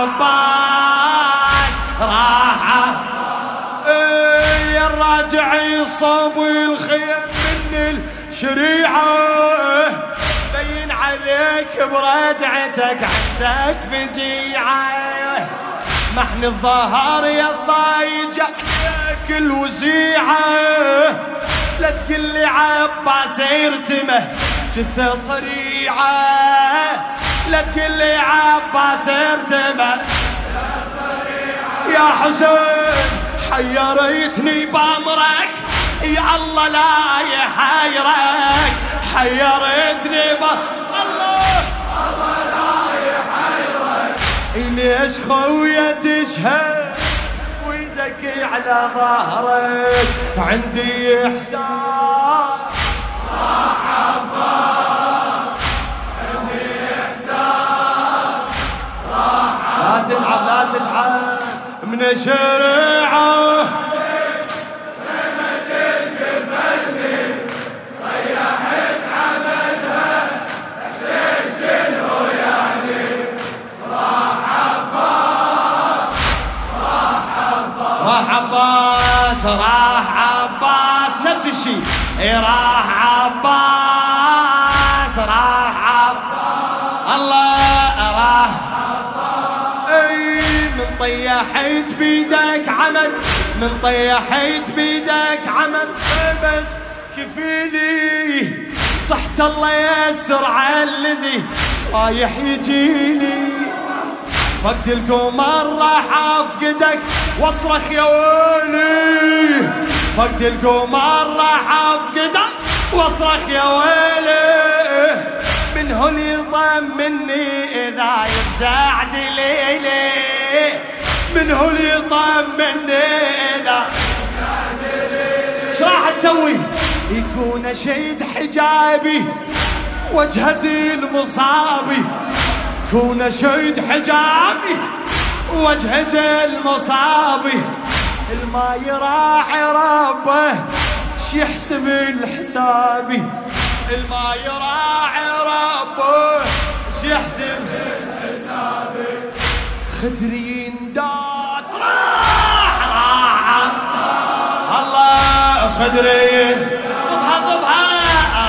عباس راح إيه الراجع يصاب الخيم من الشريعة. بين عليك برجعتك عندك فجيعة محن الظهر يا الضايج عليك الوزيعة. لا تقل لي عباس يرتمه جثة صريعة. لا تقل لي عباس يرتمه يا حسين حيرتني بأمرك. يا الله لا يحيرك. حيرتني بامرك الله. الله لا يحيرك ليش خويا تشهد ويدك على ظهرك. عندي إحساس. لا الشريعة راح عباس راح عباس نفس الشيء. إيه راح عباس. طيحت بيدك عمد من طيحت بيدك عمد. عمد كفيلي. صحت الله يستر على الذي رايح يجيلي فقد القمر راح أفقدك وأصرخ يا ويلي. فقد القمر راح أفقدك وأصرخ يا ويلي. من هو اللي يطمني إذا يفزع دليلي. من هو اللي يطمني إذا؟ إيش راح تسوي؟ يكون شيد حجابي وجهز المصابي كون شيد حجابي واجهز المصابي الما يراعي ربه يحسب الحسابي؟ الما يراعي ربه يحسب الحسابي؟ خدري خدري ضبها ضبها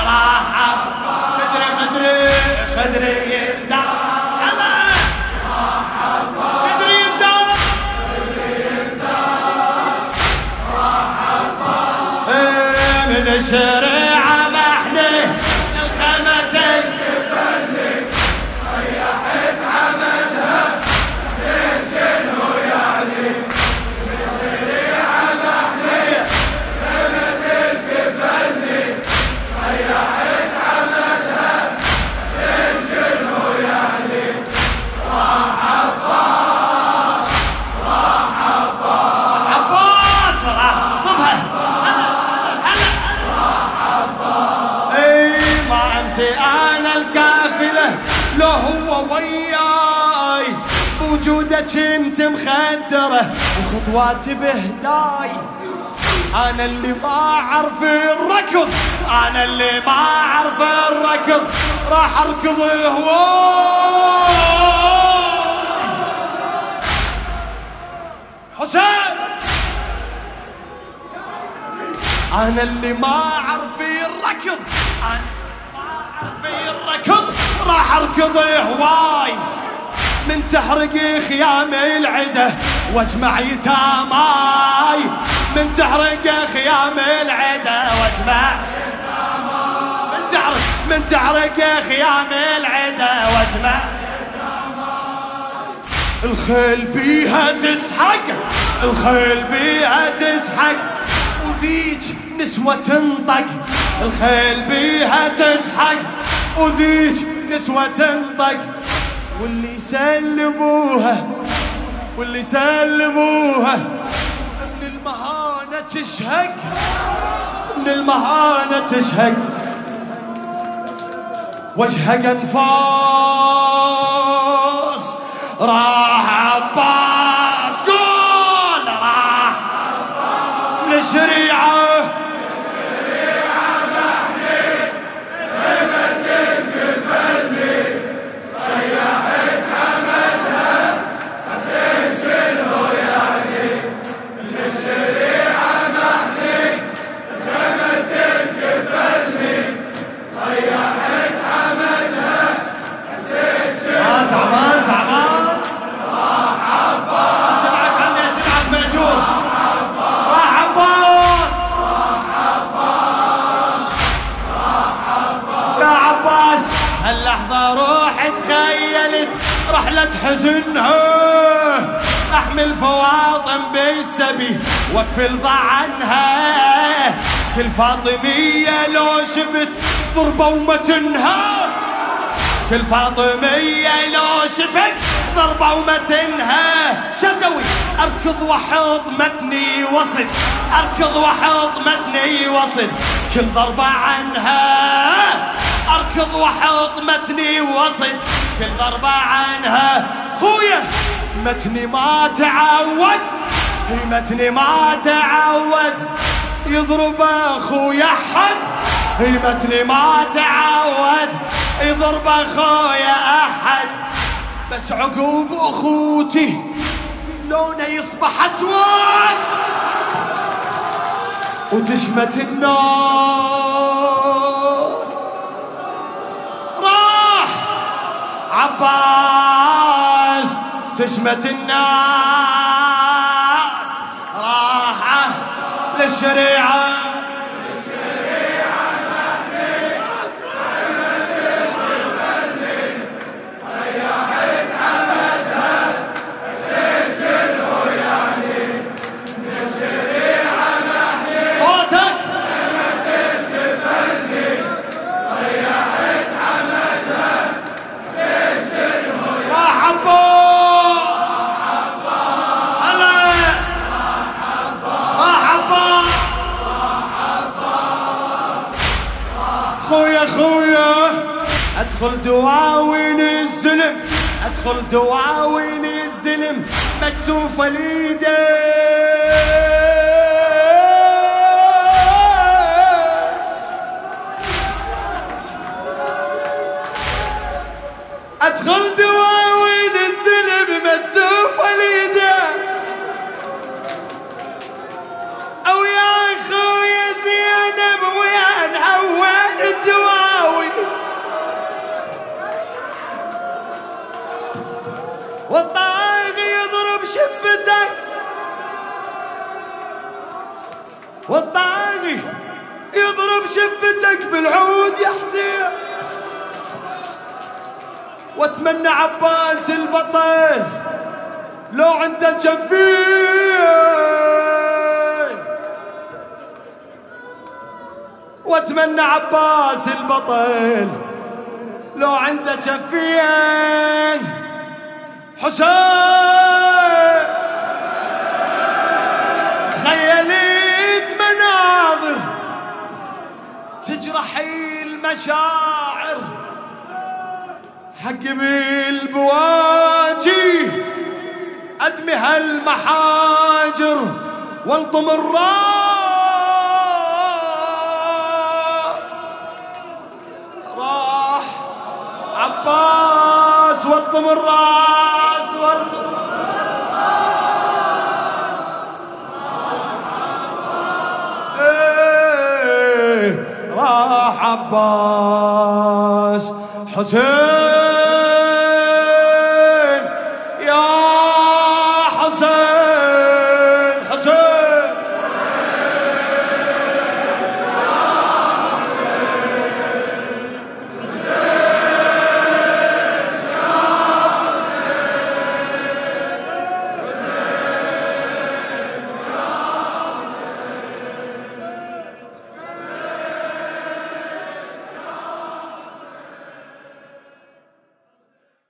راح خدري خدري خدري إيه، من ما امشي أنا الكافلة لو هو وياي. بوجودك انت مخدرة وخطواتي بهداي. أنا اللي ما أعرف الركض أنا اللي ما أعرف الركض. راح أركض هواي حسين! أنا اللي ما أعرف الركض أنا اعرف الركض راح أركض هواي. من تحرق خيام العدة واجمع يتاماي من تحرق خيام العدة واجمع من تحرق من تحرق خيام العدة واجمع الخيل بيها تسحق الخيل بيها تسحق. وذيك نسوة تنطق. الخيل بيها تسحق وذيك نسوة تنطق. واللي سلموها واللي سلموها من المهانة تشهق من المهانة تشهق وجهها انفاس راح حزنها أحمل فواطم بالسبي واكفل ضعنها كل فاطمية لو شفت ضربة ومتنها كل فاطمية لو شفت ضربة ومتنها شو أسوي؟ أركض وأحط متني وصل. أركض وأحط متني وصل. كل ضربة عنها. أركض وأحط متني وصل. كل ضربة عنها. خويا متني ما تعود متني ما تعود. يضرب أخويا حد متني ما تعود. يضرب أخويا أحد. بس عقوب أخوتي لونه يصبح أسود. وتشمت الناس. راح عباس. تشمت الناس راح للشريعه أدخل دواوين الزلم أدخل دواوين الزلم مكسوف اليده واتمنى عباس البطل لو عنده جفين واتمنى عباس البطل لو عنده جفين حسين. تخيلت مناظر تجرح المشاعر. حق بالبواجي أدمي هالمحاجر والطم الراس. راح عباس والطم الراس راح عباس حسين.